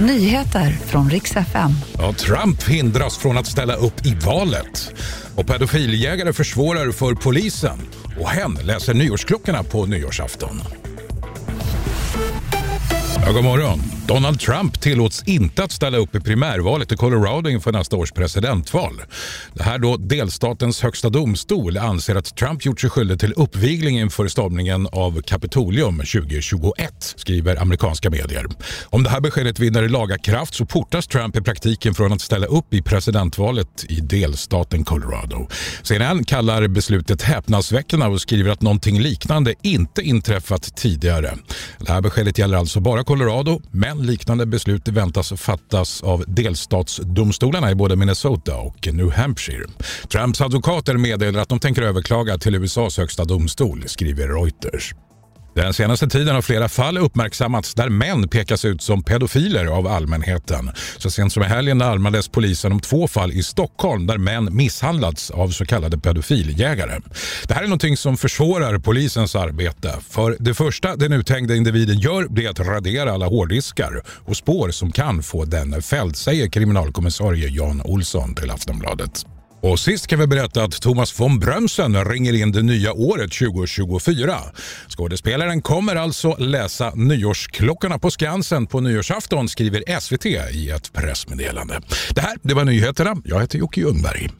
Nyheter från riks FM. Ja, Trump hindras från att ställa upp i valet. Och pedofiljägare försvårar för polisen. Och hen läser nyårsklockorna på nyårsafton. Ja, god morgon. Donald Trump tillåts inte att ställa upp i primärvalet i Colorado inför nästa års presidentval. Det här då delstatens högsta domstol anser att Trump gjort sig skyldig till uppvigling inför stormningen av Kapitolium 2021, skriver amerikanska medier. Om det här beskedet vinner laga kraft så portas Trump i praktiken från att ställa upp i presidentvalet i delstaten Colorado. CNN kallar beslutet häpnadsväckande och skriver att någonting liknande inte inträffat tidigare. Det här beskedet gäller alltså bara Colorado, men liknande beslut väntas fattas av delstatsdomstolarna i både Minnesota och New Hampshire. Trumps advokater meddelar att de tänker överklaga till USAs högsta domstol, skriver Reuters. Den senaste tiden har flera fall uppmärksammats där män pekas ut som pedofiler av allmänheten. Så sent som i helgen larmades polisen om två fall i Stockholm där män misshandlats av så kallade pedofiljägare. Det här är någonting som försvårar polisens arbete. För det första den uthängda individen gör det är att radera alla hårddiskar och spår som kan få den fälld, säger kriminalkommissarie Jan Olsson till Aftonbladet. Och sist kan vi berätta att Thomas von Brömsen ringer in det nya året 2024. Skådespelaren kommer alltså läsa nyårsklockorna på Skansen på nyårsafton skriver SVT i ett pressmeddelande. Det här det var nyheterna. Jag heter Jocke Ljungberg.